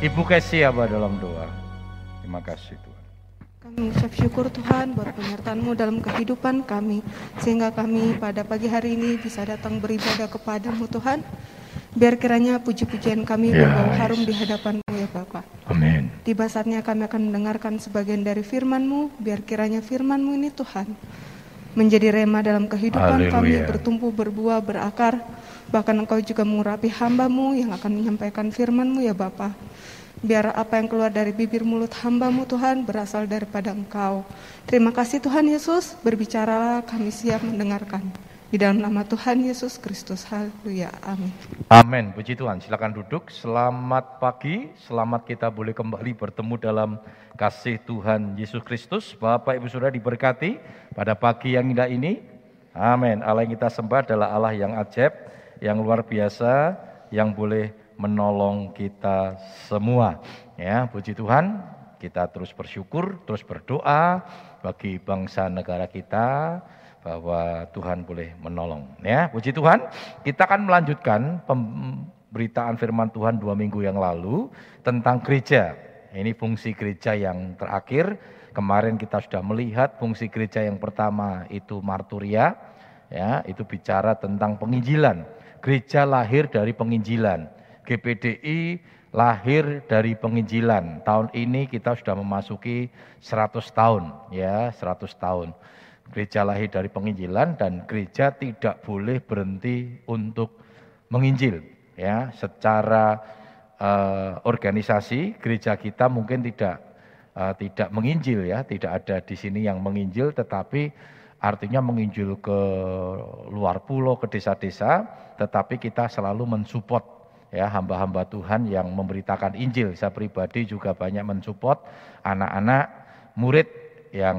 Ibu kasih Abah dalam doa. Terima kasih Tuhan. Kami mengucap syukur Tuhan buat penyertaan-Mu dalam kehidupan kami. Sehingga kami pada pagi hari ini bisa datang beribadah kepadamu Tuhan. Biar kiranya puji-pujian kami Ya, berbau harum di hadapan-Mu ya Bapak. Amin. Tiba saatnya kami akan mendengarkan sebagian dari firman-Mu. Biar kiranya firman-Mu ini Tuhan menjadi rema dalam kehidupan kami, bertumbuh, berbuah, berakar. Bahkan Engkau juga mengurapi hamba-Mu yang akan menyampaikan firman-Mu ya Bapa. Biar apa yang keluar dari bibir mulut hamba-Mu Tuhan berasal daripada Engkau. Terima kasih Tuhan Yesus, berbicaralah kami siap mendengarkan. Di dalam nama Tuhan Yesus Kristus, haleluya, amin. Amin. Puji Tuhan. Silakan duduk. Selamat pagi. Selamat kita boleh kembali bertemu dalam kasih Tuhan Yesus Kristus. Bapak Ibu Saudara diberkati pada pagi yang indah ini. Amin. Allah yang kita sembah adalah Allah yang ajaib, yang luar biasa, yang boleh menolong kita semua. Ya, puji Tuhan. Kita terus bersyukur, terus berdoa bagi bangsa negara kita, bahwa Tuhan boleh menolong. Ya, puji Tuhan. Kita akan melanjutkan pemberitaan firman Tuhan dua minggu yang lalu tentang gereja. Ini fungsi gereja yang terakhir. Kemarin kita sudah melihat fungsi gereja yang pertama itu marturia, ya, itu bicara tentang penginjilan. Gereja lahir dari penginjilan. GPDI lahir dari penginjilan. Tahun ini kita sudah memasuki 100 tahun, ya, 100 tahun. Gereja lahir dari penginjilan dan gereja tidak boleh berhenti untuk menginjil, ya. Secara eh, organisasi gereja kita mungkin tidak eh, tidak menginjil ya, tidak ada di sini yang menginjil tetapi artinya menginjil ke luar pulau, ke desa-desa, tetapi kita selalu mensupport ya hamba-hamba Tuhan yang memberitakan Injil. Saya pribadi juga banyak mensupport anak-anak murid yang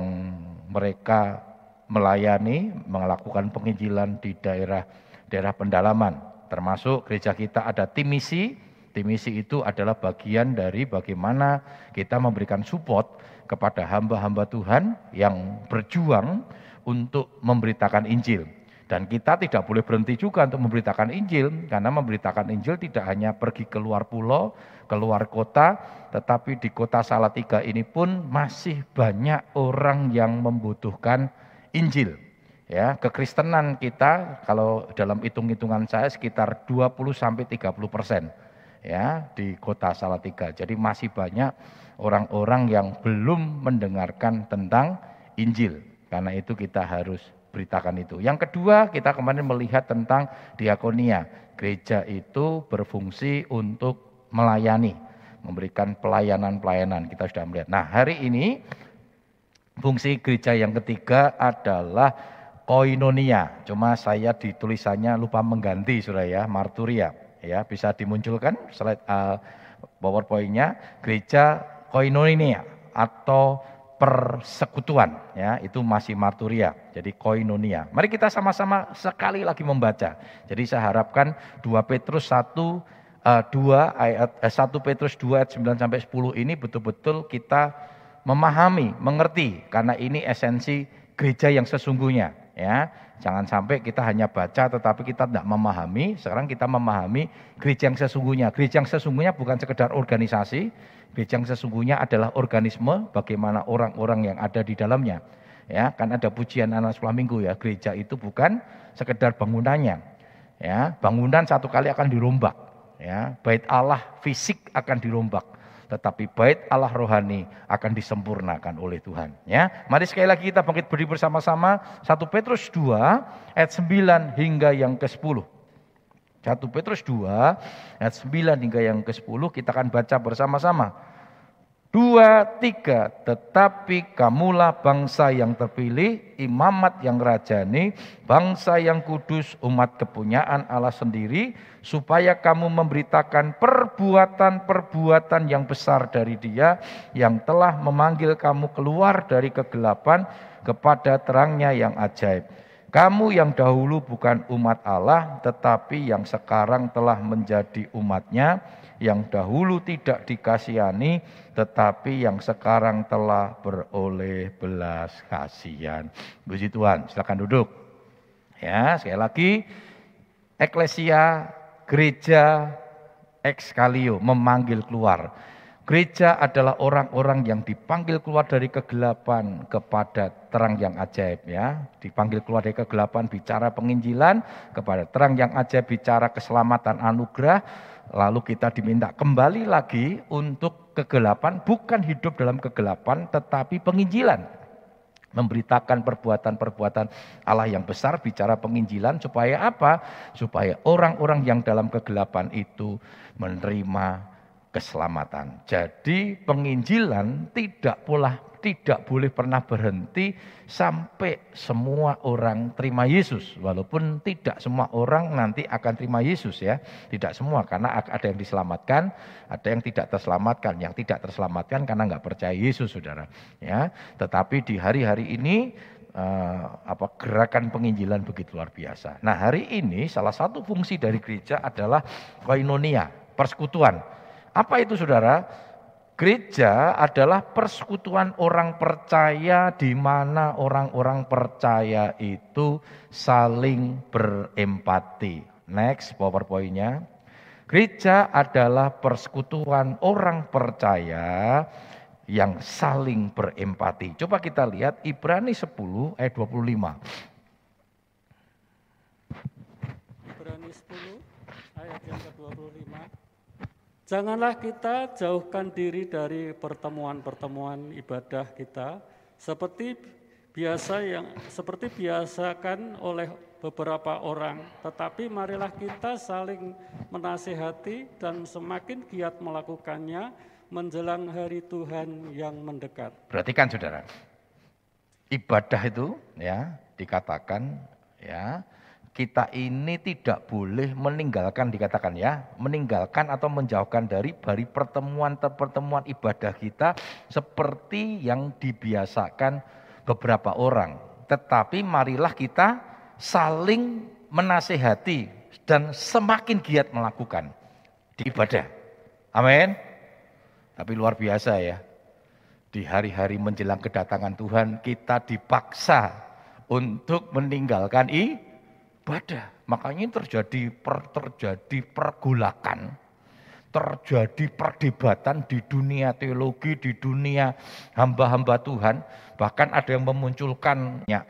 mereka melayani, melakukan penginjilan di daerah daerah pendalaman. Termasuk gereja kita ada tim misi. Tim misi itu adalah bagian dari bagaimana kita memberikan support kepada hamba-hamba Tuhan yang berjuang untuk memberitakan Injil. Dan kita tidak boleh berhenti juga untuk memberitakan Injil, karena memberitakan Injil tidak hanya pergi keluar pulau, keluar kota, tetapi di kota Salatiga ini pun masih banyak orang yang membutuhkan Injil. Ya, kekristenan kita kalau dalam hitung-hitungan saya sekitar 20 sampai 30 persen ya di kota Salatiga. Jadi masih banyak orang-orang yang belum mendengarkan tentang Injil. Karena itu kita harus beritakan itu. Yang kedua, kita kemarin melihat tentang diakonia. Gereja itu berfungsi untuk melayani, memberikan pelayanan-pelayanan. Kita sudah melihat. Nah, hari ini fungsi gereja yang ketiga adalah koinonia. Cuma saya di tulisannya lupa mengganti sudah ya, marturia. Ya, bisa dimunculkan slide uh, PowerPoint-nya. Gereja koinonia atau persekutuan ya. Itu masih marturia jadi koinonia. Mari kita sama-sama sekali lagi membaca. Jadi saya harapkan 2 Petrus 1 uh, 2 ayat eh, 1 Petrus 2 ayat 9 sampai 10 ini betul-betul kita memahami mengerti karena ini esensi gereja yang sesungguhnya ya. Jangan sampai kita hanya baca tetapi kita tidak memahami. Sekarang kita memahami gereja yang sesungguhnya. Gereja yang sesungguhnya bukan sekedar organisasi Gereja yang sesungguhnya adalah organisme bagaimana orang-orang yang ada di dalamnya. Ya, kan ada pujian anak sekolah minggu ya, gereja itu bukan sekedar bangunannya. Ya, bangunan satu kali akan dirombak. Ya, bait Allah fisik akan dirombak, tetapi bait Allah rohani akan disempurnakan oleh Tuhan. Ya, mari sekali lagi kita bangkit berdiri bersama-sama 1 Petrus 2 ayat 9 hingga yang ke-10. 1 Petrus 2 ayat 9 hingga yang ke-10 kita akan baca bersama-sama. Dua, tiga, tetapi kamulah bangsa yang terpilih, imamat yang rajani, bangsa yang kudus, umat kepunyaan Allah sendiri, supaya kamu memberitakan perbuatan-perbuatan yang besar dari dia, yang telah memanggil kamu keluar dari kegelapan kepada terangnya yang ajaib. Kamu yang dahulu bukan umat Allah, tetapi yang sekarang telah menjadi umatnya, yang dahulu tidak dikasihani, tetapi yang sekarang telah beroleh belas kasihan. Puji Tuhan, silakan duduk. Ya, sekali lagi, eklesia, gereja, exkalio, memanggil keluar. Gereja adalah orang-orang yang dipanggil keluar dari kegelapan kepada terang yang ajaib ya. Dipanggil keluar dari kegelapan bicara penginjilan kepada terang yang ajaib bicara keselamatan anugerah. Lalu kita diminta kembali lagi untuk kegelapan bukan hidup dalam kegelapan tetapi penginjilan memberitakan perbuatan-perbuatan Allah yang besar, bicara penginjilan supaya apa? Supaya orang-orang yang dalam kegelapan itu menerima keselamatan. Jadi penginjilan tidak pula tidak boleh pernah berhenti sampai semua orang terima Yesus. Walaupun tidak semua orang nanti akan terima Yesus ya. Tidak semua karena ada yang diselamatkan, ada yang tidak terselamatkan. Yang tidak terselamatkan karena nggak percaya Yesus saudara. Ya, Tetapi di hari-hari ini uh, apa gerakan penginjilan begitu luar biasa. Nah hari ini salah satu fungsi dari gereja adalah koinonia, persekutuan. Apa itu saudara? Gereja adalah persekutuan orang percaya di mana orang-orang percaya itu saling berempati. Next PowerPoint-nya. Gereja adalah persekutuan orang percaya yang saling berempati. Coba kita lihat Ibrani 10 ayat 25. Ibrani 10 ayat yang ke-25. Janganlah kita jauhkan diri dari pertemuan-pertemuan ibadah kita seperti biasa yang seperti biasakan oleh beberapa orang, tetapi marilah kita saling menasihati dan semakin giat melakukannya menjelang hari Tuhan yang mendekat. Perhatikan Saudara. Ibadah itu ya dikatakan ya kita ini tidak boleh meninggalkan dikatakan ya, meninggalkan atau menjauhkan dari dari pertemuan-pertemuan ibadah kita seperti yang dibiasakan beberapa orang. Tetapi marilah kita saling menasehati dan semakin giat melakukan di ibadah. Amin. Tapi luar biasa ya. Di hari-hari menjelang kedatangan Tuhan kita dipaksa untuk meninggalkan i ibadah. Makanya terjadi per, terjadi pergulakan, terjadi perdebatan di dunia teologi, di dunia hamba-hamba Tuhan. Bahkan ada yang memunculkan ya,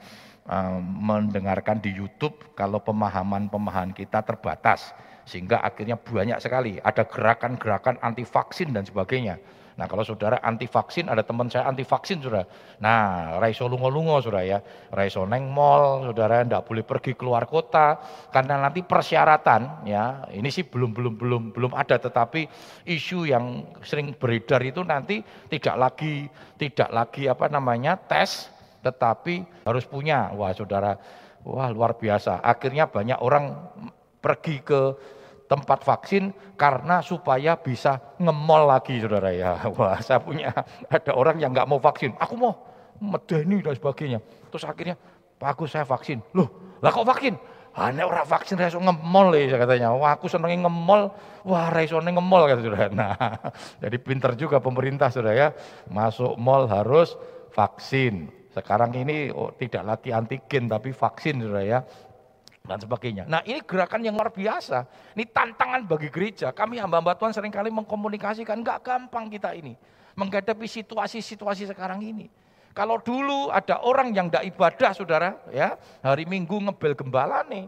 mendengarkan di YouTube kalau pemahaman-pemahaman kita terbatas. Sehingga akhirnya banyak sekali ada gerakan-gerakan anti vaksin dan sebagainya. Nah kalau saudara anti vaksin, ada teman saya anti vaksin saudara. Nah raiso lungo-lungo saudara ya. Raiso neng mall, saudara tidak boleh pergi keluar kota. Karena nanti persyaratan ya, ini sih belum belum belum belum ada. Tetapi isu yang sering beredar itu nanti tidak lagi tidak lagi apa namanya tes, tetapi harus punya. Wah saudara, wah luar biasa. Akhirnya banyak orang pergi ke tempat vaksin karena supaya bisa ngemol lagi saudara ya. Wah saya punya ada orang yang nggak mau vaksin, aku mau medeni dan sebagainya. Terus akhirnya bagus saya vaksin. Loh lah kok vaksin? Hanya orang vaksin raiso ngemol ya katanya. Wah aku senengnya ngemol, wah raiso ngemol kata saudara. Nah jadi pinter juga pemerintah saudara ya. Masuk mall harus vaksin. Sekarang ini oh, tidak lagi antigen tapi vaksin saudara ya dan sebagainya. Nah ini gerakan yang luar biasa. Ini tantangan bagi gereja. Kami hamba-hamba Tuhan sering kali mengkomunikasikan, nggak gampang kita ini. Menghadapi situasi-situasi sekarang ini. Kalau dulu ada orang yang tidak ibadah saudara, ya hari minggu ngebel gembala nih.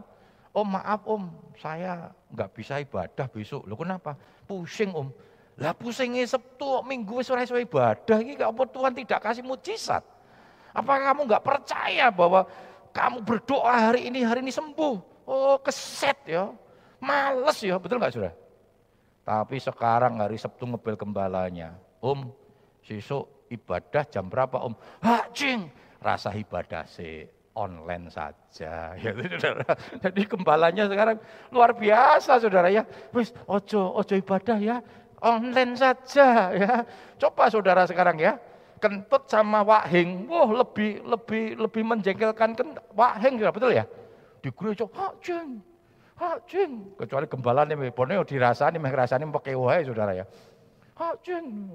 Om maaf om, saya nggak bisa ibadah besok. Loh kenapa? Pusing om. Lah pusingnya Sabtu, minggu sore ibadah. Ini apa Tuhan tidak kasih mujizat? Apakah kamu nggak percaya bahwa kamu berdoa hari ini, hari ini sembuh. Oh keset ya, males ya, betul nggak sudah? Tapi sekarang hari Sabtu ngebel gembalanya. Om, sesuk ibadah jam berapa om? Hak cing, rasa ibadah sih online saja. Ya. Jadi gembalanya sekarang luar biasa saudara ya. Wis ojo ojo ibadah ya, online saja ya. Coba saudara sekarang ya kentut sama wahing, wah lebih lebih lebih menjengkelkan kan wahing ya betul ya? Di gereja, hak jeng. Kecuali gembala nih, Borneo dirasani, meh rasani pakai wae saudara ya. Hak jeng.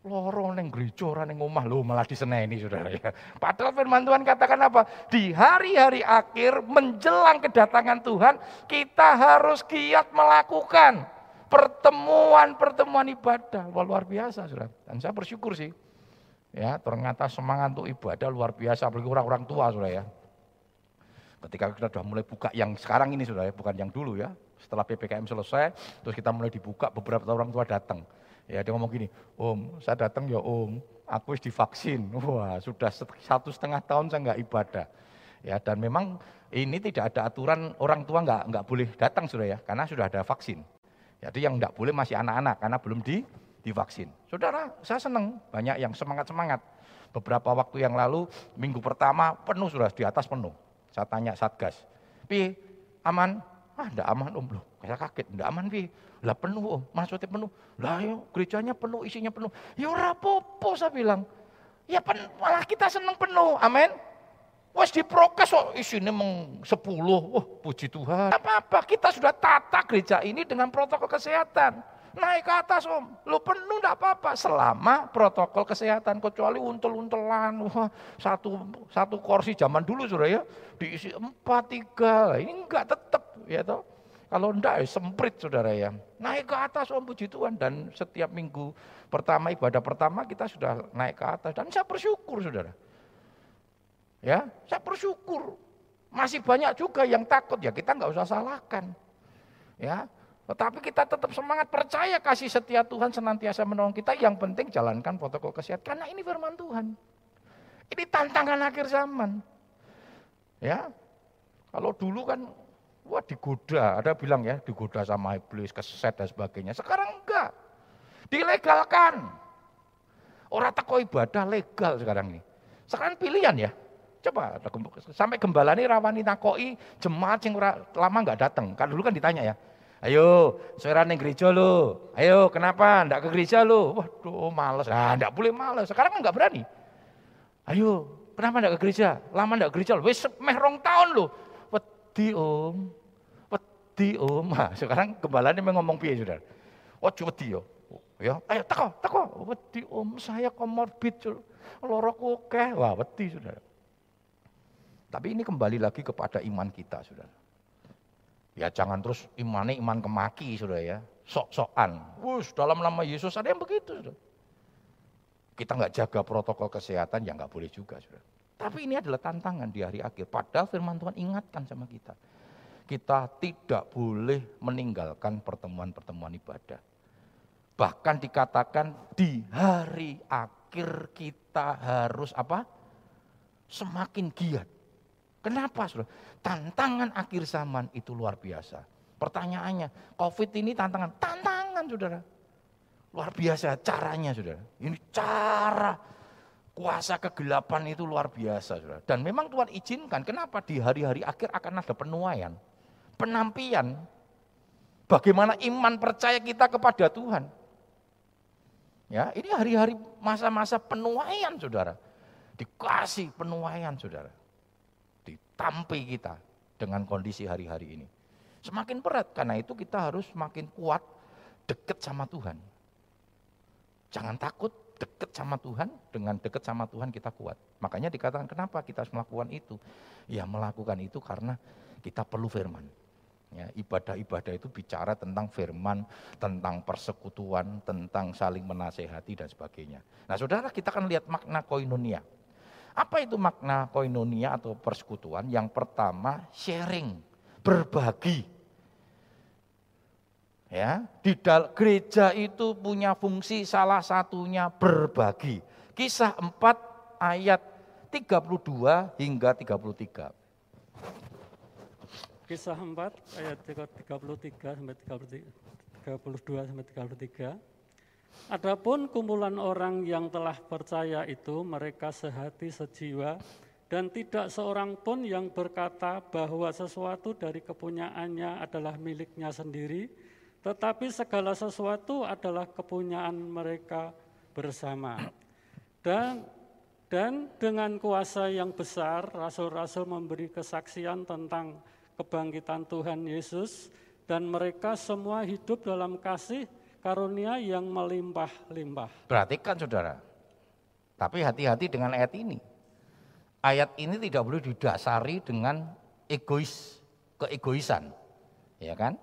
Loro neng gereja ora neng omah lho malah diseneni Saudara ya. Padahal firman Tuhan katakan apa? Di hari-hari akhir menjelang kedatangan Tuhan, kita harus giat melakukan pertemuan-pertemuan ibadah. Wah, luar biasa Saudara. Dan saya bersyukur sih. Ya, ternyata semangat untuk ibadah luar biasa apalagi orang-orang tua Saudara ya. Ketika kita sudah mulai buka yang sekarang ini Saudara ya, bukan yang dulu ya. Setelah PPKM selesai, terus kita mulai dibuka, beberapa orang tua datang Ya dia ngomong gini, Om, saya datang ya Om, aku divaksin. Wah sudah satu setengah tahun saya nggak ibadah. Ya dan memang ini tidak ada aturan orang tua nggak nggak boleh datang sudah ya, karena sudah ada vaksin. Jadi yang nggak boleh masih anak-anak karena belum di divaksin. Saudara, saya senang banyak yang semangat semangat. Beberapa waktu yang lalu minggu pertama penuh sudah di atas penuh. Saya tanya satgas, pi aman? Ah, enggak aman om loh. Saya kaget, enggak aman pi lah penuh om, maksudnya penuh. Lah yo gerejanya penuh, isinya penuh. Ya apa saya bilang. Ya pen, malah kita seneng penuh, amin. Wes diprokes kok isinya meng 10. Wah, puji Tuhan. Apa-apa, kita sudah tata gereja ini dengan protokol kesehatan. Naik ke atas om, lu penuh enggak apa-apa selama protokol kesehatan kecuali untel-untelan, wah satu satu kursi zaman dulu sudah ya diisi empat tiga, ini enggak tetap ya toh. Kalau enggak ya semprit saudara ya. Naik ke atas om puji Tuhan. Dan setiap minggu pertama, ibadah pertama kita sudah naik ke atas. Dan saya bersyukur saudara. Ya, saya bersyukur. Masih banyak juga yang takut ya kita nggak usah salahkan. Ya, tetapi kita tetap semangat percaya kasih setia Tuhan senantiasa menolong kita. Yang penting jalankan protokol kesehatan karena ini firman Tuhan. Ini tantangan akhir zaman. Ya, kalau dulu kan Wah digoda, ada bilang ya digoda sama iblis, keset dan sebagainya. Sekarang enggak, dilegalkan. Orang teko ibadah legal sekarang ini. Sekarang pilihan ya. Coba sampai gembala ini rawani nakoi jemaat yang lama enggak datang. Kan dulu kan ditanya ya. Ayo, suara neng gereja lo. Ayo, kenapa enggak ke gereja lo? Waduh, males. Ah, enggak boleh males. Sekarang kan enggak berani. Ayo, kenapa enggak ke gereja? Lama enggak ke gereja lo. Wes meh rong tahun lo. Wedi om, wedi om. Nah, sekarang gembalanya ngomong piye saudara? Oh wedi yo. Ya, ayo teko, teko. Wedi om, saya komorbid. Loro oke. Wah, wedi saudara. Tapi ini kembali lagi kepada iman kita saudara. Ya jangan terus imannya iman kemaki saudara ya. Sok-sokan. Wus, dalam nama Yesus ada yang begitu saudara. Kita nggak jaga protokol kesehatan ya nggak boleh juga saudara. Tapi ini adalah tantangan di hari akhir. Padahal firman Tuhan ingatkan sama kita kita tidak boleh meninggalkan pertemuan-pertemuan ibadah. Bahkan dikatakan di hari akhir kita harus apa? Semakin giat. Kenapa? Saudara? Tantangan akhir zaman itu luar biasa. Pertanyaannya, COVID ini tantangan? Tantangan, saudara. Luar biasa caranya, saudara. Ini cara kuasa kegelapan itu luar biasa, saudara. Dan memang Tuhan izinkan, kenapa di hari-hari akhir akan ada penuaian penampian bagaimana iman percaya kita kepada Tuhan. Ya, ini hari-hari masa-masa penuaian Saudara. Dikasih penuaian Saudara. Ditampi kita dengan kondisi hari-hari ini. Semakin berat karena itu kita harus semakin kuat dekat sama Tuhan. Jangan takut dekat sama Tuhan, dengan dekat sama Tuhan kita kuat. Makanya dikatakan kenapa kita harus melakukan itu? Ya melakukan itu karena kita perlu firman. Ya, ibadah-ibadah itu bicara tentang firman, tentang persekutuan, tentang saling menasehati dan sebagainya. Nah saudara kita akan lihat makna koinonia. Apa itu makna koinonia atau persekutuan? Yang pertama sharing, berbagi. Ya, di gereja itu punya fungsi salah satunya berbagi. Kisah 4 ayat 32 hingga 33. Kisah 4 ayat 33 sampai 32 sampai 33. Adapun kumpulan orang yang telah percaya itu mereka sehati sejiwa dan tidak seorang pun yang berkata bahwa sesuatu dari kepunyaannya adalah miliknya sendiri, tetapi segala sesuatu adalah kepunyaan mereka bersama. Dan dan dengan kuasa yang besar, rasul-rasul memberi kesaksian tentang kebangkitan Tuhan Yesus dan mereka semua hidup dalam kasih karunia yang melimpah-limpah. Perhatikan saudara, tapi hati-hati dengan ayat ini. Ayat ini tidak boleh didasari dengan egois, keegoisan. Ya kan?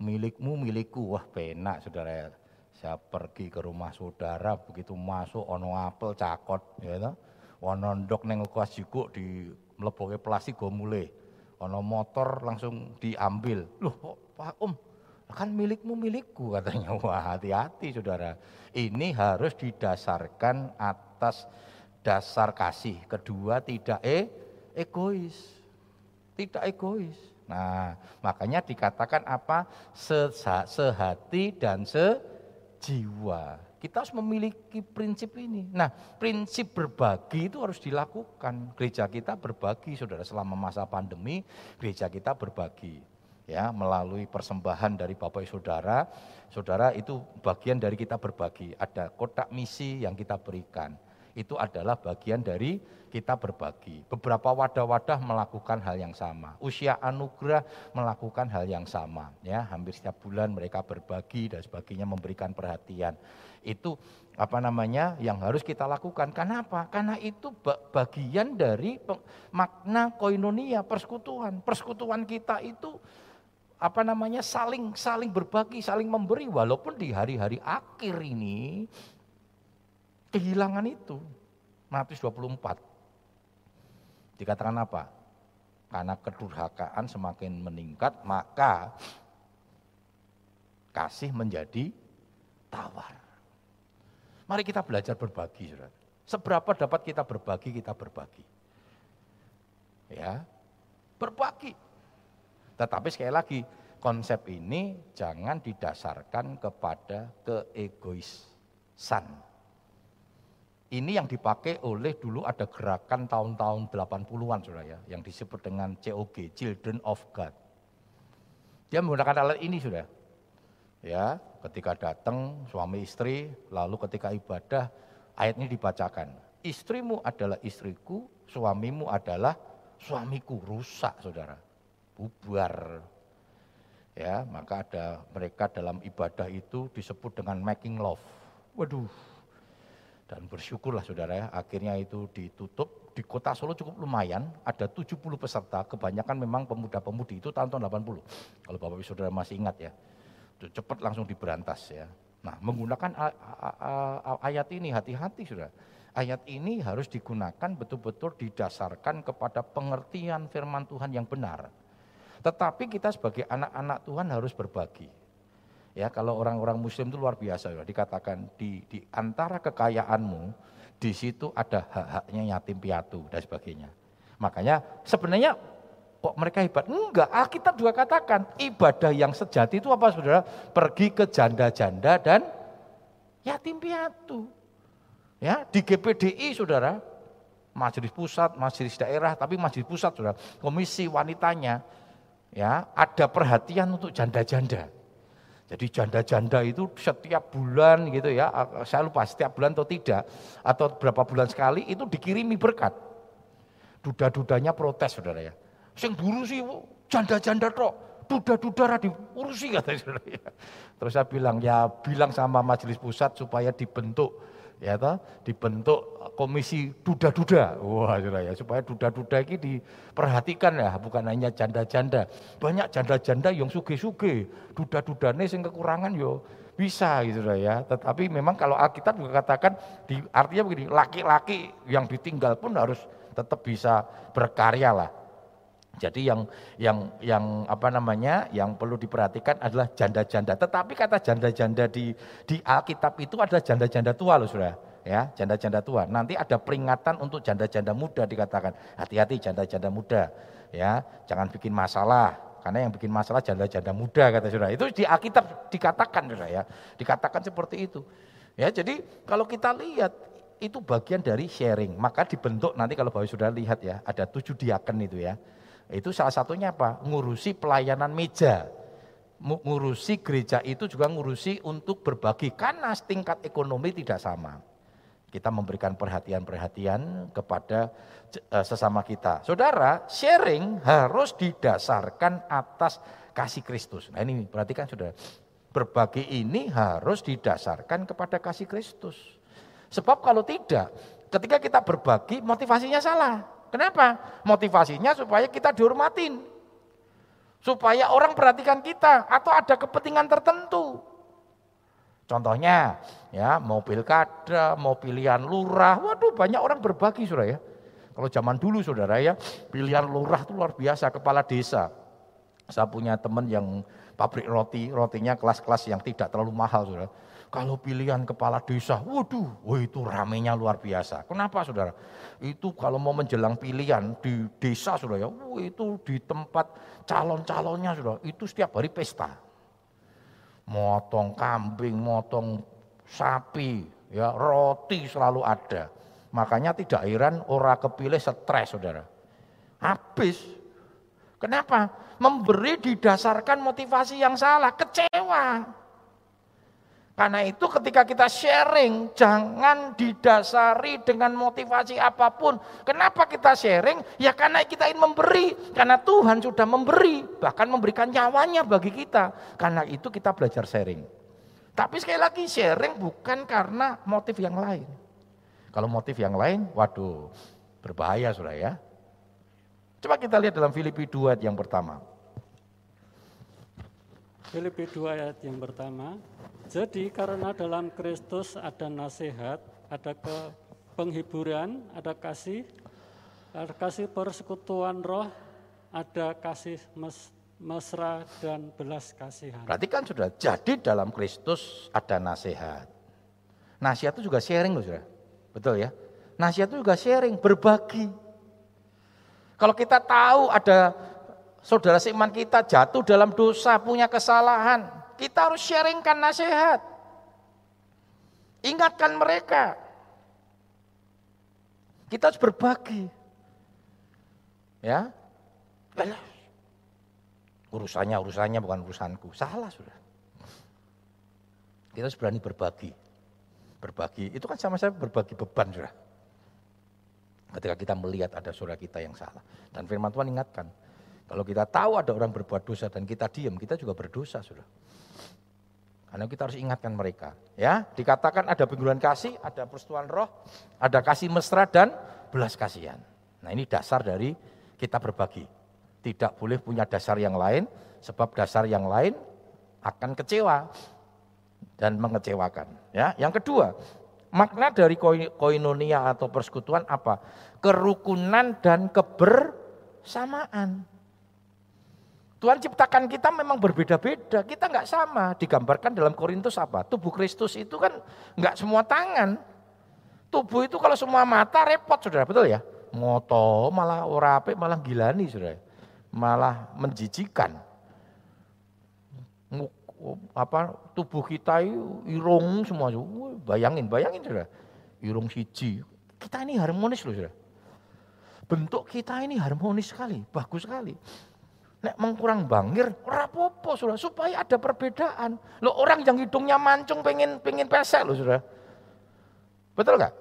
Milikmu, milikku. Wah penak saudara. Saya pergi ke rumah saudara, begitu masuk ono apel cakot. Ya kan? Ono ndok neng kuas juga di mleboke plastik mulai. Ono motor langsung diambil. Loh Pak Om, kan milikmu milikku katanya. Wah hati-hati saudara. Ini harus didasarkan atas dasar kasih. Kedua tidak e egois. Tidak egois. Nah, makanya dikatakan apa? Sehati dan sejiwa. Kita harus memiliki prinsip ini. Nah, prinsip berbagi itu harus dilakukan. Gereja kita berbagi, saudara. Selama masa pandemi, gereja kita berbagi. Ya, melalui persembahan dari Bapak Saudara, saudara itu bagian dari kita berbagi. Ada kotak misi yang kita berikan itu adalah bagian dari kita berbagi. Beberapa wadah-wadah melakukan hal yang sama. Usia anugerah melakukan hal yang sama. Ya, hampir setiap bulan mereka berbagi dan sebagainya memberikan perhatian. Itu apa namanya yang harus kita lakukan. Kenapa? Karena itu bagian dari makna koinonia, persekutuan. Persekutuan kita itu apa namanya saling saling berbagi, saling memberi walaupun di hari-hari akhir ini kehilangan itu. Matius 24. Dikatakan apa? Karena kedurhakaan semakin meningkat, maka kasih menjadi tawar. Mari kita belajar berbagi, saudara. Seberapa dapat kita berbagi, kita berbagi. Ya, berbagi. Tetapi sekali lagi, konsep ini jangan didasarkan kepada keegoisan ini yang dipakai oleh dulu ada gerakan tahun-tahun 80-an saudara ya, yang disebut dengan COG, Children of God. Dia menggunakan alat ini sudah. Ya, ketika datang suami istri, lalu ketika ibadah, ayat ini dibacakan. Istrimu adalah istriku, suamimu adalah suamiku. Rusak saudara, bubar. Ya, maka ada mereka dalam ibadah itu disebut dengan making love. Waduh, dan bersyukurlah saudara ya, akhirnya itu ditutup. Di kota Solo cukup lumayan, ada 70 peserta, kebanyakan memang pemuda-pemudi itu tahun-tahun 80. Kalau Bapak Ibu Saudara masih ingat ya. Cepat langsung diberantas ya. Nah menggunakan ayat ini hati-hati saudara. Ayat ini harus digunakan betul-betul didasarkan kepada pengertian firman Tuhan yang benar. Tetapi kita sebagai anak-anak Tuhan harus berbagi. Ya, kalau orang-orang muslim itu luar biasa ya, dikatakan di di antara kekayaanmu di situ ada hak-haknya yatim piatu dan sebagainya. Makanya sebenarnya kok mereka hebat? Enggak, Alkitab juga katakan ibadah yang sejati itu apa Saudara? Pergi ke janda-janda dan yatim piatu. Ya, di GPDI Saudara, majelis pusat, majelis daerah, tapi majelis pusat Saudara, komisi wanitanya ya, ada perhatian untuk janda-janda. Jadi janda-janda itu setiap bulan gitu ya, saya lupa setiap bulan atau tidak, atau berapa bulan sekali itu dikirimi berkat. Duda-dudanya protes saudara ya. Sing buru sih janda-janda tok, duda-duda diurusi kata saudara ya. Terus saya bilang ya bilang sama majelis pusat supaya dibentuk ya toh, dibentuk komisi duda-duda. Wah, ya, supaya duda-duda ini diperhatikan ya, bukan hanya janda-janda. Banyak janda-janda yang suge-suge, duda-dudane sing kekurangan yo bisa gitu ya. Tetapi memang kalau Alkitab juga katakan di artinya begini, laki-laki yang ditinggal pun harus tetap bisa berkarya lah. Jadi yang yang yang apa namanya yang perlu diperhatikan adalah janda-janda. Tetapi kata janda-janda di di Alkitab itu adalah janda-janda tua loh sudah ya janda-janda tua. Nanti ada peringatan untuk janda-janda muda dikatakan. Hati-hati janda-janda muda ya, jangan bikin masalah. Karena yang bikin masalah janda-janda muda kata saudara. Itu di Alkitab dikatakan saudara ya. Dikatakan seperti itu. Ya, jadi kalau kita lihat itu bagian dari sharing. Maka dibentuk nanti kalau Bapak sudah lihat ya, ada tujuh diaken itu ya. Itu salah satunya apa? Ngurusi pelayanan meja ngurusi gereja itu juga ngurusi untuk berbagi karena tingkat ekonomi tidak sama. Kita memberikan perhatian-perhatian kepada eh, sesama kita. Saudara, sharing harus didasarkan atas kasih Kristus. Nah ini perhatikan saudara. Berbagi ini harus didasarkan kepada kasih Kristus. Sebab kalau tidak, ketika kita berbagi motivasinya salah. Kenapa? Motivasinya supaya kita dihormatin. Supaya orang perhatikan kita atau ada kepentingan tertentu. Contohnya, ya mau pilkada, mau pilihan lurah, waduh banyak orang berbagi sudah ya. Kalau zaman dulu saudara ya, pilihan lurah itu luar biasa, kepala desa. Saya punya teman yang pabrik roti, rotinya kelas-kelas yang tidak terlalu mahal saudara. Kalau pilihan kepala desa, waduh, wah itu ramenya luar biasa. Kenapa saudara? Itu kalau mau menjelang pilihan di desa saudara ya, wah itu di tempat calon-calonnya saudara, itu setiap hari pesta. Motong kambing, motong sapi, ya roti selalu ada. Makanya tidak heran orang kepilih stres saudara. Habis. Kenapa? Memberi didasarkan motivasi yang salah, kecewa. Karena itu ketika kita sharing, jangan didasari dengan motivasi apa pun. Kenapa kita sharing? Ya karena kita ingin memberi. Karena Tuhan sudah memberi, bahkan memberikan nyawanya bagi kita. Karena itu kita belajar sharing. Tapi sekali lagi sharing bukan karena motif yang lain. Kalau motif yang lain, waduh, berbahaya sudah ya. Coba kita lihat dalam Filipi 2 ayat yang pertama. Filipi 2 ayat yang pertama. Jadi karena dalam Kristus ada nasihat, ada ke penghiburan, ada kasih, ada kasih persekutuan roh, ada kasih mes, mesra dan belas kasihan. Berarti kan sudah jadi dalam Kristus ada nasihat. Nasihat itu juga sharing loh sudah. Betul ya? Nasihat itu juga sharing, berbagi. Kalau kita tahu ada saudara seiman kita jatuh dalam dosa, punya kesalahan, kita harus sharingkan nasihat. Ingatkan mereka. Kita harus berbagi. Ya. Urusannya, urusannya bukan urusanku. Salah sudah. Kita harus berani berbagi berbagi, itu kan sama-sama berbagi beban sudah. Ketika kita melihat ada saudara kita yang salah. Dan firman Tuhan ingatkan, kalau kita tahu ada orang berbuat dosa dan kita diam, kita juga berdosa sudah. Karena kita harus ingatkan mereka. Ya, dikatakan ada pengguruan kasih, ada persetujuan roh, ada kasih mesra dan belas kasihan. Nah ini dasar dari kita berbagi. Tidak boleh punya dasar yang lain, sebab dasar yang lain akan kecewa dan mengecewakan. Ya, yang kedua, makna dari koinonia atau persekutuan apa? Kerukunan dan kebersamaan. Tuhan ciptakan kita memang berbeda-beda, kita nggak sama. Digambarkan dalam Korintus apa? Tubuh Kristus itu kan nggak semua tangan. Tubuh itu kalau semua mata repot, saudara, betul ya? Moto malah orape malah gilani, saudara. Malah menjijikan apa tubuh kita irung semua bayangin bayangin sudah irung siji kita ini harmonis loh sudah bentuk kita ini harmonis sekali bagus sekali nek mengkurang bangir rapopo sudah supaya ada perbedaan lo orang yang hidungnya mancung pengen pengen pesek loh sudah betul nggak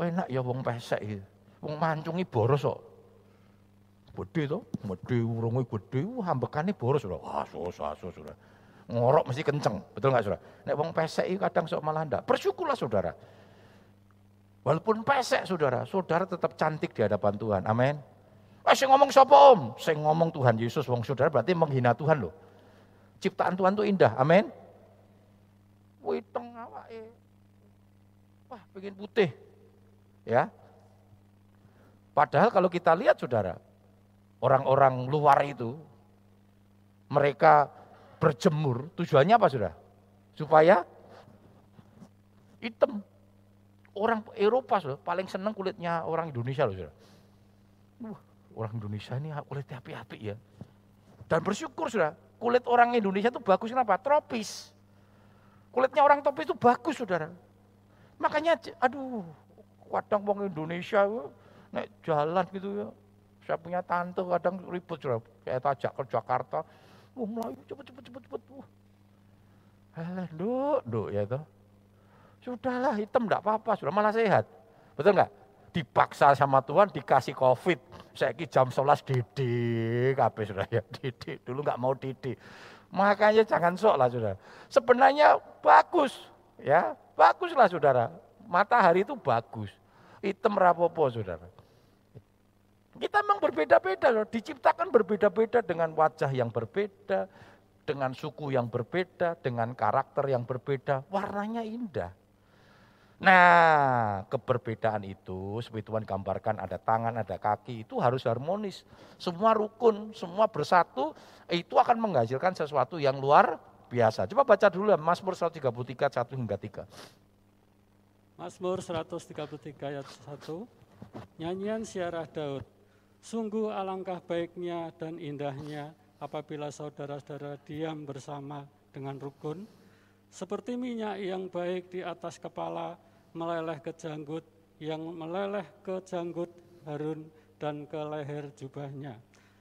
enak ya wong pesek ya wong mancungi boros kok gede tuh gede urungnya gede hambekane boros sudah wah susah susah sudah ngorok mesti kenceng, betul nggak saudara? Nek wong pesek itu kadang sok malah ndak. Bersyukurlah saudara. Walaupun pesek saudara, saudara tetap cantik di hadapan Tuhan. Amin. Eh, saya ngomong sapa om? Saya ngomong Tuhan Yesus, wong saudara berarti menghina Tuhan loh. Ciptaan Tuhan itu indah, amin. Witeng awake. Wah, pengen putih. Ya. Padahal kalau kita lihat saudara, orang-orang luar itu, mereka berjemur, tujuannya apa sudah? Supaya hitam. Orang Eropa sudah paling senang kulitnya orang Indonesia loh sudah. Uh, orang Indonesia ini kulitnya api-api ya. Dan bersyukur sudah, kulit orang Indonesia itu bagus kenapa? Tropis. Kulitnya orang tropis itu bagus saudara. Makanya aduh, kadang orang Indonesia naik jalan gitu ya. Saya punya tante kadang ribut sudah, kayak tajak ke Jakarta, Wah Melayu cepet cepet cepet cepet. Wah. Alah, duk, duk ya toh. Sudahlah hitam enggak apa-apa, sudah malah sehat. Betul enggak? Dipaksa sama Tuhan dikasih covid. Saya jam 11 didik, kabeh sudah ya didik. Dulu enggak mau didik. Makanya jangan sok lah saudara. Sebenarnya bagus, ya baguslah saudara. Matahari itu bagus. Hitam rapopo saudara. Kita memang berbeda-beda loh, diciptakan berbeda-beda dengan wajah yang berbeda, dengan suku yang berbeda, dengan karakter yang berbeda, warnanya indah. Nah, keberbedaan itu seperti Tuhan gambarkan ada tangan, ada kaki, itu harus harmonis. Semua rukun, semua bersatu, itu akan menghasilkan sesuatu yang luar biasa. Coba baca dulu Mazmur 133, 1 hingga 3. Mazmur 133 ayat 1, nyanyian siarah Daud. Sungguh alangkah baiknya dan indahnya apabila saudara-saudara diam bersama dengan rukun, seperti minyak yang baik di atas kepala, meleleh ke janggut, yang meleleh ke janggut Harun dan ke leher jubahnya.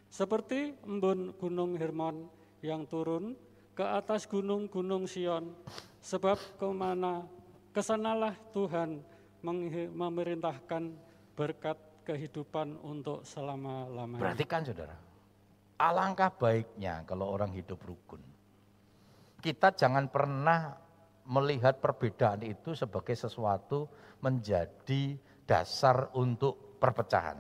Seperti embun gunung Hermon yang turun ke atas gunung-gunung Sion, sebab ke mana ke sanalah Tuhan memerintahkan berkat kehidupan untuk selama-lamanya. Perhatikan saudara, alangkah baiknya kalau orang hidup rukun. Kita jangan pernah melihat perbedaan itu sebagai sesuatu menjadi dasar untuk perpecahan.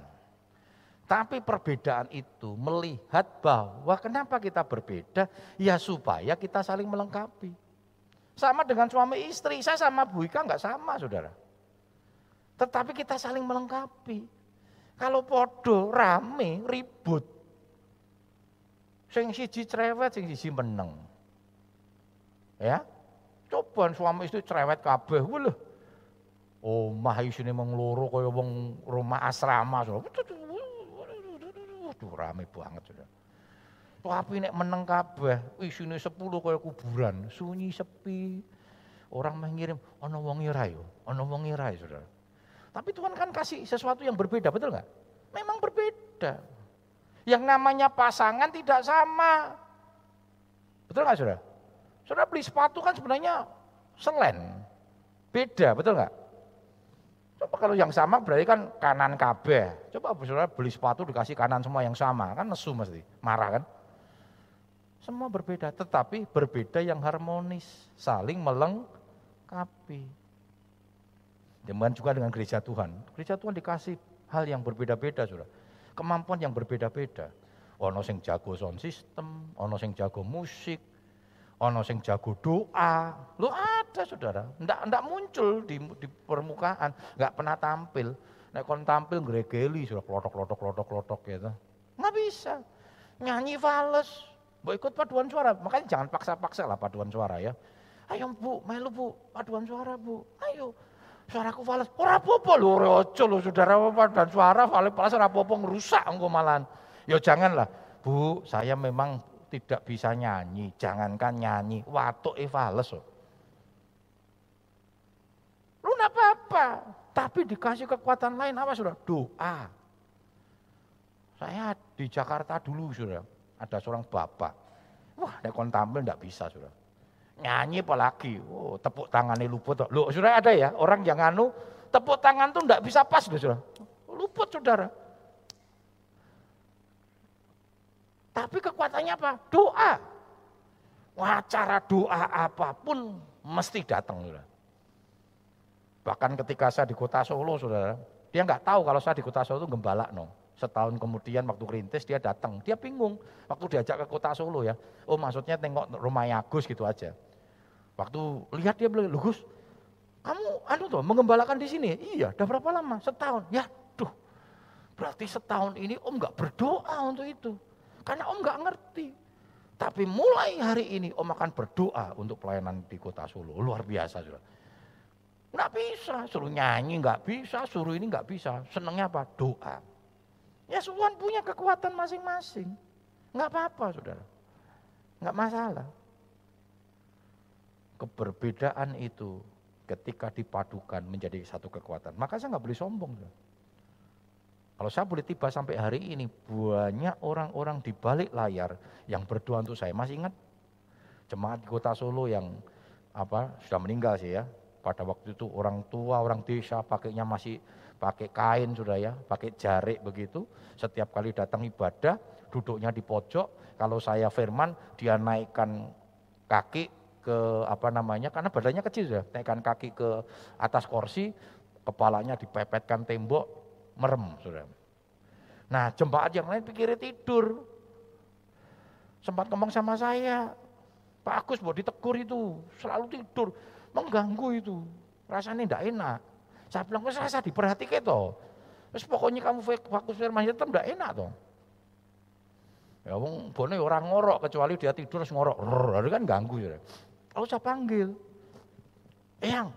Tapi perbedaan itu melihat bahwa kenapa kita berbeda, ya supaya kita saling melengkapi. Sama dengan suami istri, saya sama Bu Ika enggak sama saudara. Tetapi kita saling melengkapi. Kalau podo, rame, ribut. Sing siji cerewet, sing siji meneng. Ya, Coba suami istri cerewet kabeh, wah Omah isine mung loro kaya wong rumah asrama. Waduh rame banget sudah. Tapi nek meneng kabeh, isine 10 kaya kuburan, sunyi sepi. Orang mengirim, ana wong ira yo, ana wong ira Saudara. Tapi Tuhan kan kasih sesuatu yang berbeda, betul nggak? Memang berbeda. Yang namanya pasangan tidak sama. Betul nggak saudara? Saudara beli sepatu kan sebenarnya selen. Beda, betul nggak? Coba kalau yang sama berarti kan kanan kabeh. Coba saudara beli sepatu dikasih kanan semua yang sama, kan nesu mesti, marah kan? Semua berbeda, tetapi berbeda yang harmonis, saling melengkapi. Demikian juga dengan gereja Tuhan. Gereja Tuhan dikasih hal yang berbeda-beda, saudara. Kemampuan yang berbeda-beda. Ono sing jago sound system, ono sing jago musik, ono sing jago doa. Lo ada saudara, ndak ndak muncul di, di permukaan, nggak pernah tampil. Nek kon tampil gregeli sudah klotok klotok klotok klotok gitu. Nggak bisa. Nyanyi fales, mau ikut paduan suara, makanya jangan paksa-paksa lah paduan suara ya. Ayo bu, melu bu, paduan suara bu, ayo. Suaraku fales, ora apa-apa lho, ojo lho saudara paduan suara, fales fales ora apa-apa ngerusak engko malahan. Ya janganlah, Bu, saya memang tidak bisa nyanyi, jangankan nyanyi, watuk fales. Lu enggak apa-apa, tapi dikasih kekuatan lain apa sudah? Doa. Saya di Jakarta dulu sudah, ada seorang bapak. Wah, nek kon tampil enggak bisa sudah. Nyanyi apalagi, oh, tepuk tangannya luput. Loh, sudah ada ya orang yang anu tepuk tangan tuh enggak bisa pas sudah. Luput saudara. Tapi kekuatannya apa? Doa. Acara doa apa pun mesti datang. Bahkan ketika saya di kota Solo, saudara, dia nggak tahu kalau saya di kota Solo itu gembala. No. Setahun kemudian waktu kerintis dia datang, dia bingung. Waktu diajak ke kota Solo ya, oh maksudnya tengok rumah Agus gitu aja. Waktu lihat dia bilang, Gus, kamu anu tuh mengembalakan di sini? Iya, udah berapa lama? Setahun. Ya, tuh. Berarti setahun ini om nggak berdoa untuk itu. Karena om nggak ngerti. Tapi mulai hari ini om akan berdoa untuk pelayanan di kota Solo. Luar biasa sudah. Nggak bisa, suruh nyanyi nggak bisa, suruh ini nggak bisa. Senengnya apa? Doa. Ya Tuhan punya kekuatan masing-masing. Nggak apa-apa saudara. Nggak masalah. Keberbedaan itu ketika dipadukan menjadi satu kekuatan. Maka saya nggak boleh sombong. Saudara. Kalau saya boleh tiba sampai hari ini, banyak orang-orang di balik layar yang berdoa untuk saya. Masih ingat jemaat kota Solo yang apa sudah meninggal sih ya. Pada waktu itu orang tua, orang desa pakainya masih pakai kain sudah ya, pakai jarik begitu. Setiap kali datang ibadah, duduknya di pojok. Kalau saya firman, dia naikkan kaki ke apa namanya, karena badannya kecil ya, naikkan kaki ke atas kursi, kepalanya dipepetkan tembok, merem, saudara. Nah jemaat yang lain pikirnya tidur. Sempat ngomong sama saya, Pak Agus mau ditegur itu, selalu tidur, mengganggu itu, rasanya tidak enak. Saya bilang, wes rasa diperhatikan toh. Wes pokoknya kamu fokus firman tetap tidak enak toh. Ya wong bone orang ngorok kecuali dia tidur terus ngorok. Lalu kan ganggu ya. Lalu saya panggil. Eyang,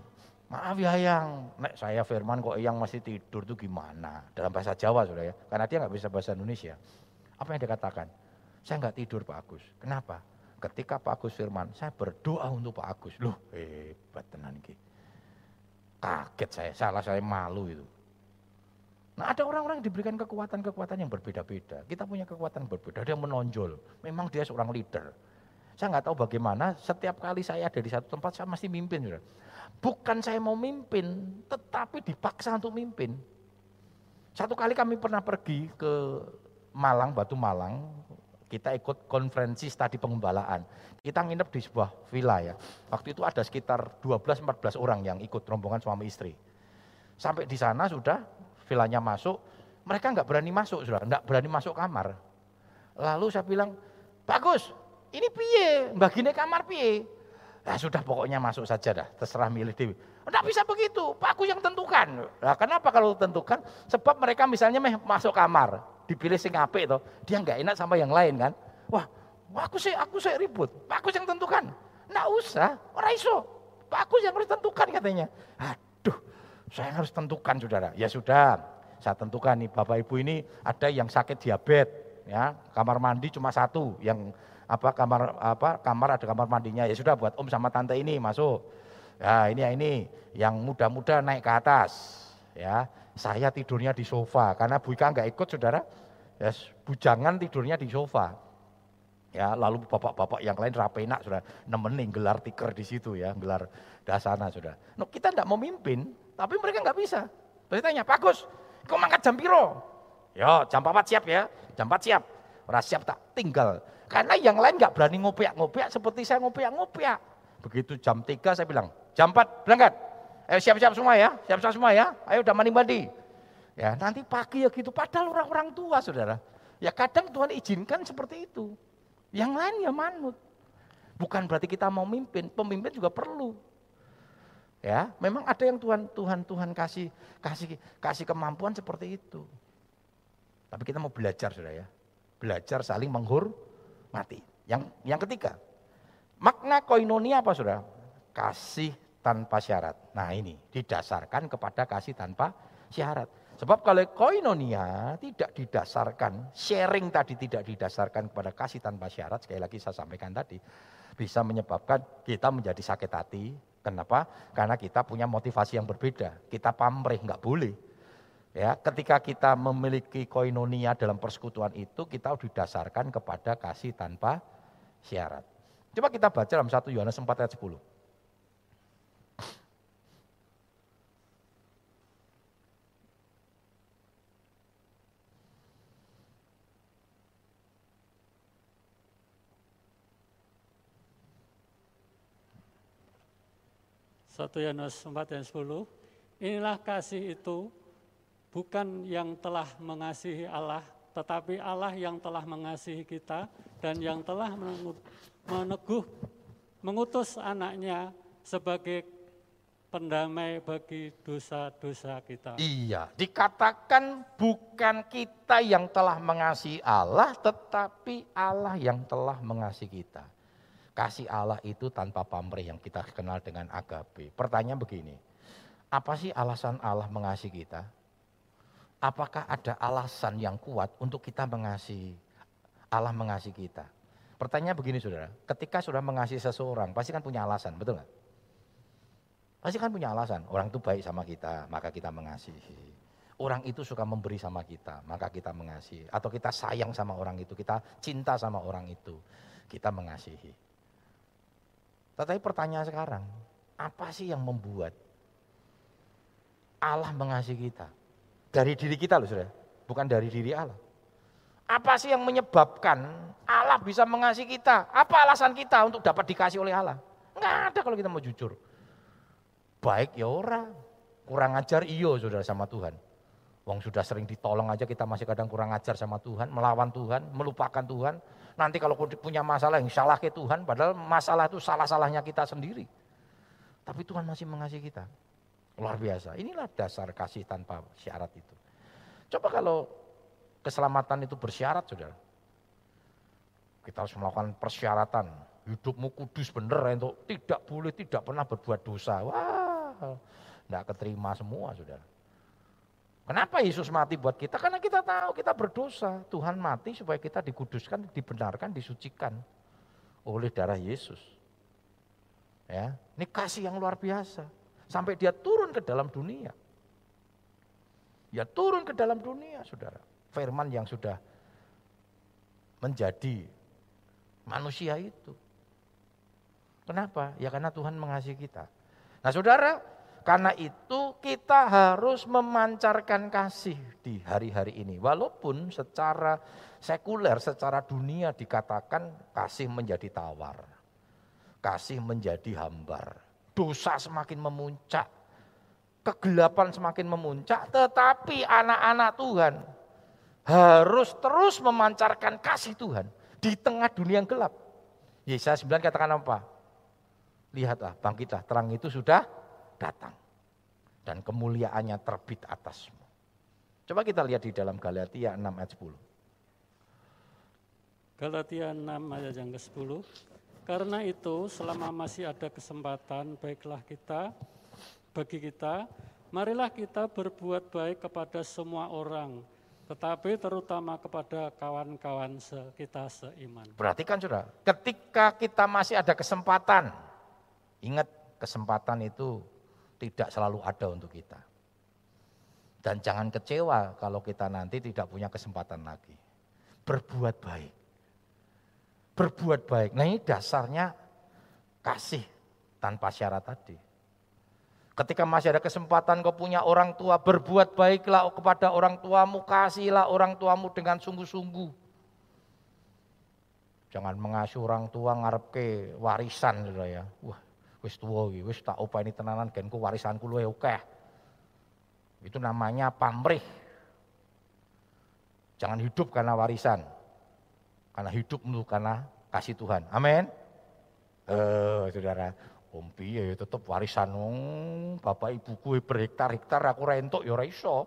maaf ya Eyang, nek saya firman kok Eyang masih tidur tuh gimana? Dalam bahasa Jawa sudah ya, karena dia nggak bisa bahasa Indonesia. Apa yang dia katakan? Saya nggak tidur Pak Agus. Kenapa? Ketika Pak Agus firman, saya berdoa untuk Pak Agus. Loh hebat tenan gitu. Kaget saya, salah saya malu itu. Nah ada orang-orang yang diberikan kekuatan-kekuatan yang berbeda-beda. Kita punya kekuatan berbeda, dia menonjol. Memang dia seorang leader. Saya nggak tahu bagaimana setiap kali saya ada di satu tempat saya mesti mimpin. Saudara. Bukan saya mau mimpin, tetapi dipaksa untuk mimpin. Satu kali kami pernah pergi ke Malang, Batu Malang, kita ikut konferensi studi pengembalaan. Kita nginep di sebuah villa ya. Waktu itu ada sekitar 12-14 orang yang ikut rombongan suami istri. Sampai di sana sudah villanya masuk, mereka nggak berani masuk sudah, nggak berani masuk kamar. Lalu saya bilang, bagus, ini piye, baginya kamar piye. Ya sudah pokoknya masuk saja dah, terserah milih dewi. Enggak bisa begitu, Pak Agus yang tentukan. Nah, kenapa kalau tentukan? Sebab mereka misalnya meh masuk kamar, dipilih sing apik toh, dia nggak enak sama yang lain kan. Wah, aku sih aku sih ribut. Pak Agus yang tentukan. Nggak usah, orang iso. Pak Agus yang harus tentukan katanya. Aduh, saya harus tentukan saudara. Ya sudah, saya tentukan nih Bapak Ibu ini ada yang sakit diabetes, ya kamar mandi cuma satu, yang apa kamar apa kamar ada kamar mandinya ya sudah buat om sama tante ini masuk. Ya ini ya ini yang muda-muda naik ke atas, ya saya tidurnya di sofa karena Bu Ika nggak ikut saudara, ya bujangan tidurnya di sofa. Ya, lalu bapak-bapak yang lain rapenak sudah nemenin gelar tiker di situ ya, gelar dasana sudah. No, kita tidak mau mimpin, tapi mereka nggak bisa. Terus tanya, Pak Gus, kau mangkat jam piro? Ya, jam 4 siap ya, jam 4 siap. Ora siap tak tinggal. Karena yang lain nggak berani ngopiak-ngopiak seperti saya ngopiak-ngopiak. Begitu jam 3 saya bilang, jam 4 berangkat. Ayo siap-siap semua ya, siap-siap semua ya. Ayo udah mandi-mandi. Ya, nanti pagi ya gitu. Padahal orang-orang tua, saudara. Ya kadang Tuhan izinkan seperti itu. Yang lain ya manut. Bukan berarti kita mau mimpin, pemimpin juga perlu. Ya, memang ada yang Tuhan Tuhan Tuhan kasih kasih kasih kemampuan seperti itu. Tapi kita mau belajar sudah ya. Belajar saling menghormati. Yang yang ketiga, makna koinonia apa sudah? Kasih tanpa syarat. Nah ini didasarkan kepada kasih tanpa syarat. Sebab kalau koinonia tidak didasarkan, sharing tadi tidak didasarkan kepada kasih tanpa syarat, sekali lagi saya sampaikan tadi, bisa menyebabkan kita menjadi sakit hati. Kenapa? Karena kita punya motivasi yang berbeda. Kita pamrih, nggak boleh. Ya, ketika kita memiliki koinonia dalam persekutuan itu, kita didasarkan kepada kasih tanpa syarat. Coba kita baca dalam 1 Yohanes 4 ayat 10. Satu Yohanes 4 dan 10. Inilah kasih itu bukan yang telah mengasihi Allah, tetapi Allah yang telah mengasihi kita dan yang telah meneguh mengutus anaknya sebagai pendamai bagi dosa-dosa kita. Iya, dikatakan bukan kita yang telah mengasihi Allah, tetapi Allah yang telah mengasihi kita. Kasih Allah itu tanpa pamrih yang kita kenal dengan agape. Pertanyaan begini, apa sih alasan Allah mengasihi kita? Apakah ada alasan yang kuat untuk kita mengasihi Allah mengasihi kita? Pertanyaan begini saudara, ketika sudah mengasihi seseorang pasti kan punya alasan, betul nggak? Pasti kan punya alasan, orang itu baik sama kita, maka kita mengasihi. Orang itu suka memberi sama kita, maka kita mengasihi. Atau kita sayang sama orang itu, kita cinta sama orang itu, kita mengasihi. Tetapi pertanyaan sekarang, apa sih yang membuat Allah mengasihi kita? Dari diri kita loh sudah, bukan dari diri Allah. Apa sih yang menyebabkan Allah bisa mengasihi kita? Apa alasan kita untuk dapat dikasih oleh Allah? Enggak ada kalau kita mau jujur. Baik ya orang, kurang ajar iyo saudara sama Tuhan. Wong sudah sering ditolong aja kita masih kadang kurang ajar sama Tuhan, melawan Tuhan, melupakan Tuhan. Nanti kalau punya masalah yang salah ke Tuhan, padahal masalah itu salah-salahnya kita sendiri. Tapi Tuhan masih mengasihi kita. Luar biasa. Inilah dasar kasih tanpa syarat itu. Coba kalau keselamatan itu bersyarat, saudara. Kita harus melakukan persyaratan. Hidupmu kudus bener untuk tidak boleh tidak pernah berbuat dosa. Wah, tidak keterima semua, saudara. Kenapa Yesus mati buat kita? Karena kita tahu kita berdosa. Tuhan mati supaya kita dikuduskan, dibenarkan, disucikan oleh darah Yesus. Ya, ini kasih yang luar biasa. Sampai dia turun ke dalam dunia. Ya turun ke dalam dunia, saudara. Firman yang sudah menjadi manusia itu. Kenapa? Ya karena Tuhan mengasihi kita. Nah saudara, karena itu kita harus memancarkan kasih di hari-hari ini. Walaupun secara sekuler, secara dunia dikatakan kasih menjadi tawar. Kasih menjadi hambar. Dosa semakin memuncak. Kegelapan semakin memuncak. Tetapi anak-anak Tuhan harus terus memancarkan kasih Tuhan. Di tengah dunia yang gelap. Yesaya 9 katakan apa? Lihatlah, bangkitlah, terang itu sudah datang. Dan kemuliaannya terbit atasmu. Coba kita lihat di dalam Galatia 6 ayat 10. Galatia 6 ayat yang ke-10. Karena itu selama masih ada kesempatan baiklah kita bagi kita marilah kita berbuat baik kepada semua orang tetapi terutama kepada kawan-kawan kita seiman. Perhatikan sudah, ketika kita masih ada kesempatan, ingat kesempatan itu tidak selalu ada untuk kita. Dan jangan kecewa kalau kita nanti tidak punya kesempatan lagi. Berbuat baik. Berbuat baik. Nah ini dasarnya kasih tanpa syarat tadi. Ketika masih ada kesempatan kau punya orang tua, berbuat baiklah kepada orang tuamu, kasihlah orang tuamu dengan sungguh-sungguh. Jangan mengasuh orang tua ngarep ke warisan gitu ya. Wah, wis tua wis tak opani tenanan genku warisanku luwe akeh. Itu namanya pamrih. Jangan hidup karena warisan. Karena hidup menurut karena kasih Tuhan. Amin. Eh, saudara, om piye ya tetep warisan wong bapak ibuku berhektar-hektar aku rentuk ya ora iso.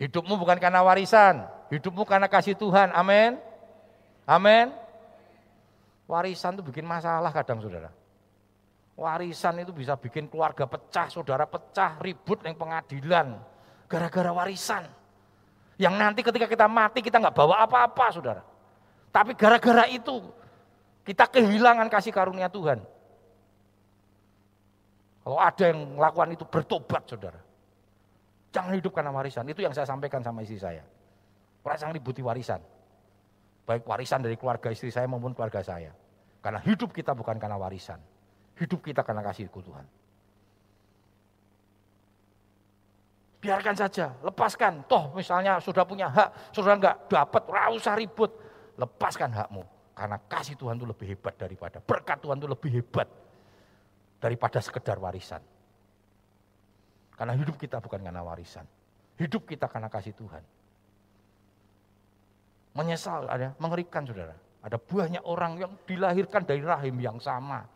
Hidupmu bukan karena warisan, hidupmu karena kasih Tuhan. Amin. Amin. Warisan itu bikin masalah kadang saudara. Warisan itu bisa bikin keluarga pecah, saudara pecah, ribut yang pengadilan. Gara-gara warisan. Yang nanti ketika kita mati kita nggak bawa apa-apa saudara. Tapi gara-gara itu kita kehilangan kasih karunia Tuhan. Kalau ada yang melakukan itu bertobat saudara. Jangan hidup karena warisan. Itu yang saya sampaikan sama istri saya. Orang ributi warisan. Baik warisan dari keluarga istri saya maupun keluarga saya. Karena hidup kita bukan karena warisan. Hidup kita karena kasihku Tuhan. Biarkan saja, lepaskan. Toh misalnya sudah punya hak, sudah enggak dapat, usah ribut. Lepaskan hakmu. Karena kasih Tuhan itu lebih hebat daripada, berkat Tuhan itu lebih hebat daripada sekedar warisan. Karena hidup kita bukan karena warisan. Hidup kita karena kasih Tuhan. Menyesal ada, mengerikan saudara. Ada banyak orang yang dilahirkan dari rahim yang sama.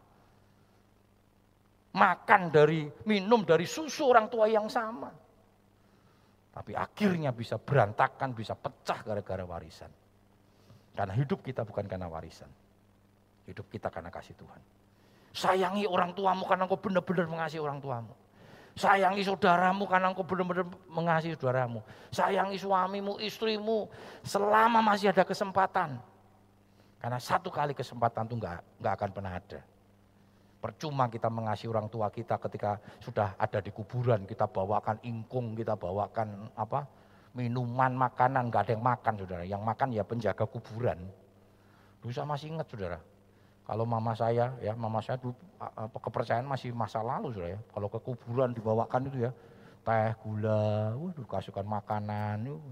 Makan dari, minum dari susu orang tua yang sama. Tapi akhirnya bisa berantakan, bisa pecah gara-gara warisan. Karena hidup kita bukan karena warisan. Hidup kita karena kasih Tuhan. Sayangi orang tuamu karena engkau benar-benar mengasihi orang tuamu. Sayangi saudaramu karena engkau benar-benar mengasihi saudaramu. Sayangi suamimu, istrimu selama masih ada kesempatan. Karena satu kali kesempatan itu enggak, enggak akan pernah ada. Percuma kita mengasihi orang tua kita ketika sudah ada di kuburan, kita bawakan ingkung, kita bawakan apa minuman, makanan, enggak ada yang makan saudara. Yang makan ya penjaga kuburan. Dulu masih ingat saudara, kalau mama saya, ya mama saya dulu kepercayaan masih masa lalu sudah ya. Kalau ke kuburan dibawakan itu ya teh, gula, waduh kasihkan makanan. Yuk.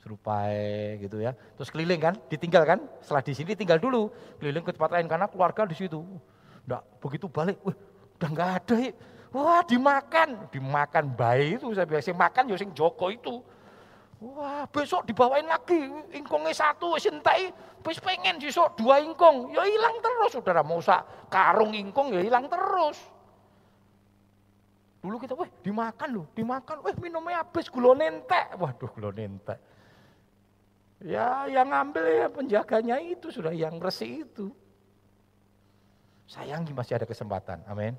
serupai gitu ya. Terus keliling kan, ditinggal kan, setelah di sini tinggal dulu, keliling ke tempat lain karena keluarga di situ. Enggak begitu balik, wih, udah nggak ada. Ya. Wah, dimakan, dimakan bayi itu saya biasa makan ya sing Joko itu. Wah, besok dibawain lagi ingkongnya satu wis entai, wis pengen besok dua ingkong. Ya hilang terus Saudara, mau sak karung ingkong ya hilang terus. Dulu kita, wah dimakan loh, dimakan, wah minumnya habis gula nentek. Waduh gula nentek. Ya yang ngambil ya penjaganya itu sudah yang resik itu. Sayangi masih ada kesempatan, amin.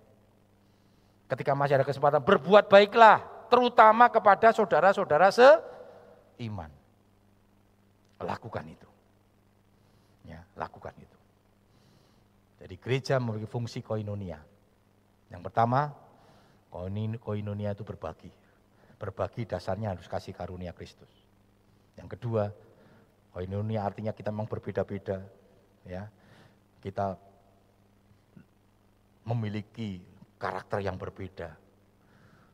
Ketika masih ada kesempatan berbuat baiklah, terutama kepada saudara-saudara seiman. Lakukan itu. Ya, lakukan itu. Jadi gereja memiliki fungsi koinonia. Yang pertama, koinonia itu berbagi. Berbagi dasarnya harus kasih karunia Kristus. Yang kedua, Koinonia artinya kita memang berbeda-beda, ya. Kita memiliki karakter yang berbeda.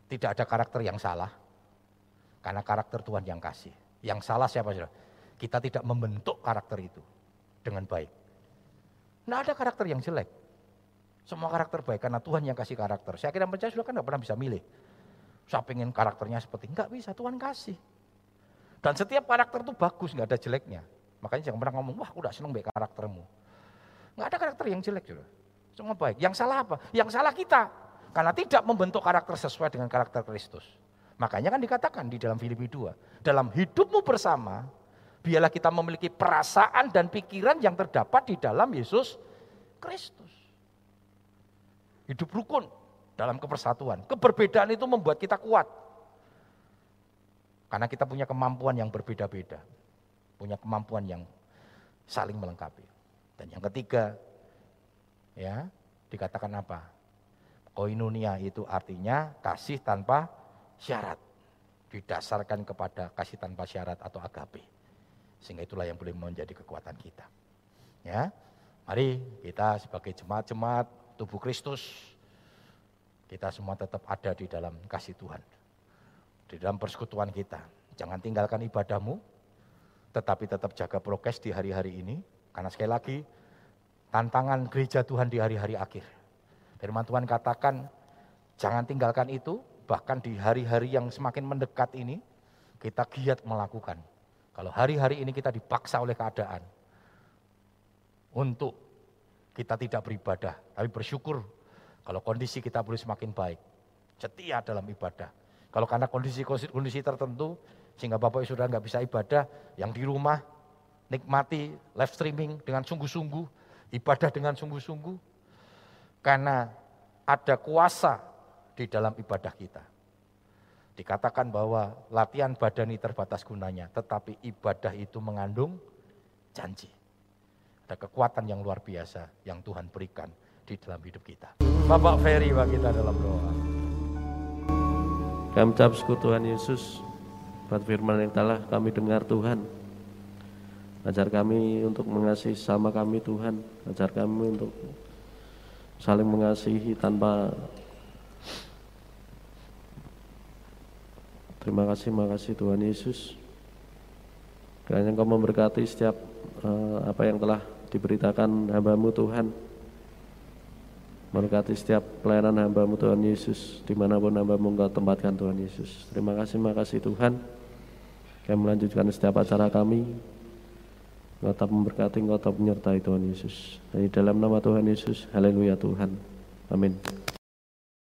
Tidak ada karakter yang salah, karena karakter Tuhan yang kasih. Yang salah siapa saudara? Kita tidak membentuk karakter itu dengan baik. Tidak ada karakter yang jelek. Semua karakter baik karena Tuhan yang kasih karakter. Saya kira percaya sudah kan tidak pernah bisa milih. Saya pengen karakternya seperti, enggak bisa, Tuhan kasih. Dan setiap karakter itu bagus, nggak ada jeleknya. Makanya jangan pernah ngomong, wah udah seneng baik karaktermu. Nggak ada karakter yang jelek juga. Semua baik. Yang salah apa? Yang salah kita. Karena tidak membentuk karakter sesuai dengan karakter Kristus. Makanya kan dikatakan di dalam Filipi 2. Dalam hidupmu bersama, biarlah kita memiliki perasaan dan pikiran yang terdapat di dalam Yesus Kristus. Hidup rukun dalam kepersatuan. Keberbedaan itu membuat kita kuat. Karena kita punya kemampuan yang berbeda-beda. Punya kemampuan yang saling melengkapi. Dan yang ketiga, ya dikatakan apa? Koinonia itu artinya kasih tanpa syarat. Didasarkan kepada kasih tanpa syarat atau agape. Sehingga itulah yang boleh menjadi kekuatan kita. Ya, Mari kita sebagai jemaat-jemaat tubuh Kristus, kita semua tetap ada di dalam kasih Tuhan di dalam persekutuan kita. Jangan tinggalkan ibadahmu, tetapi tetap jaga prokes di hari-hari ini. Karena sekali lagi, tantangan gereja Tuhan di hari-hari akhir. Firman Tuhan katakan, jangan tinggalkan itu, bahkan di hari-hari yang semakin mendekat ini, kita giat melakukan. Kalau hari-hari ini kita dipaksa oleh keadaan, untuk kita tidak beribadah, tapi bersyukur kalau kondisi kita boleh semakin baik. Setia dalam ibadah, kalau karena kondisi-kondisi tertentu, sehingga Bapak sudah nggak bisa ibadah, yang di rumah nikmati live streaming dengan sungguh-sungguh, ibadah dengan sungguh-sungguh, karena ada kuasa di dalam ibadah kita. Dikatakan bahwa latihan badani terbatas gunanya, tetapi ibadah itu mengandung janji. Ada kekuatan yang luar biasa yang Tuhan berikan di dalam hidup kita. Bapak Ferry bagi kita dalam doa. Kami ucap Tuhan Yesus buat firman yang telah kami dengar Tuhan. Ajar kami untuk mengasihi sama kami Tuhan. Ajar kami untuk saling mengasihi tanpa Terima kasih, makasih Tuhan Yesus. Kiranya Engkau memberkati setiap uh, apa yang telah diberitakan hambamu Tuhan. Berkati setiap pelayanan hambamu Tuhan Yesus Di mana pun hambamu engkau tempatkan Tuhan Yesus Terima kasih, makasih Tuhan Kami melanjutkan setiap acara kami Engkau tetap memberkati, engkau tetap menyertai Tuhan Yesus. Dan di dalam nama Tuhan Yesus Haleluya Tuhan. Amin